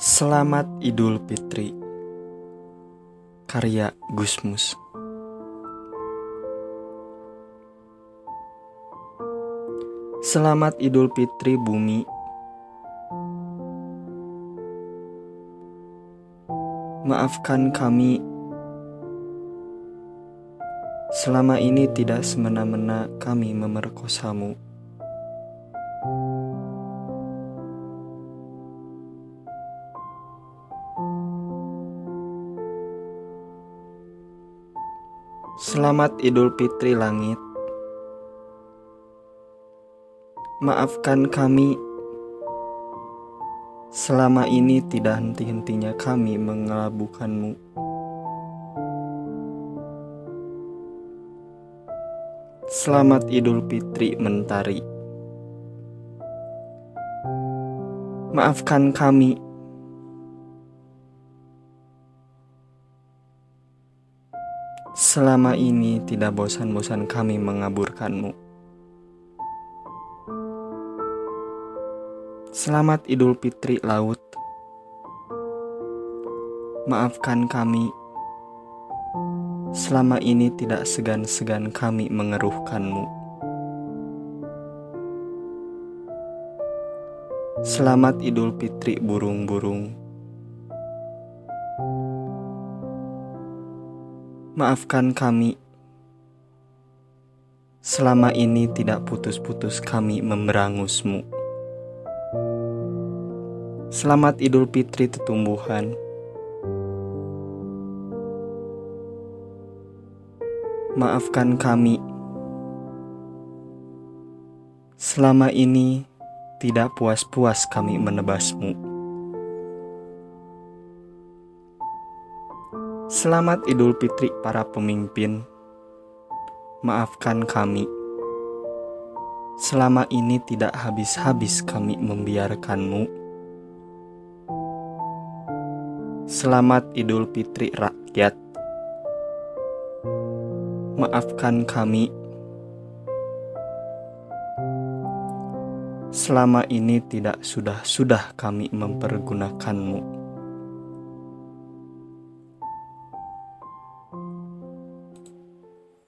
Selamat Idul Fitri. Karya Gusmus Selamat Idul Fitri bumi. Maafkan kami. Selama ini tidak semena-mena kami memerkosamu Selamat Idul Fitri Langit. Maafkan kami selama ini tidak henti-hentinya kami mengelabukanmu. Selamat Idul Fitri Mentari. Maafkan kami Selama ini tidak bosan-bosan kami mengaburkanmu. Selamat Idul Fitri Laut. Maafkan kami. Selama ini tidak segan-segan kami mengeruhkanmu. Selamat Idul Fitri burung-burung. Maafkan kami. Selama ini tidak putus-putus kami memberangusmu. Selamat Idul Fitri Tetumbuhan. Maafkan kami. Selama ini tidak puas-puas kami menebasmu. Selamat Idul Fitri para pemimpin. Maafkan kami. Selama ini tidak habis-habis kami membiarkanmu. Selamat Idul Fitri rakyat. Maafkan kami. Selama ini tidak sudah-sudah kami mempergunakanmu.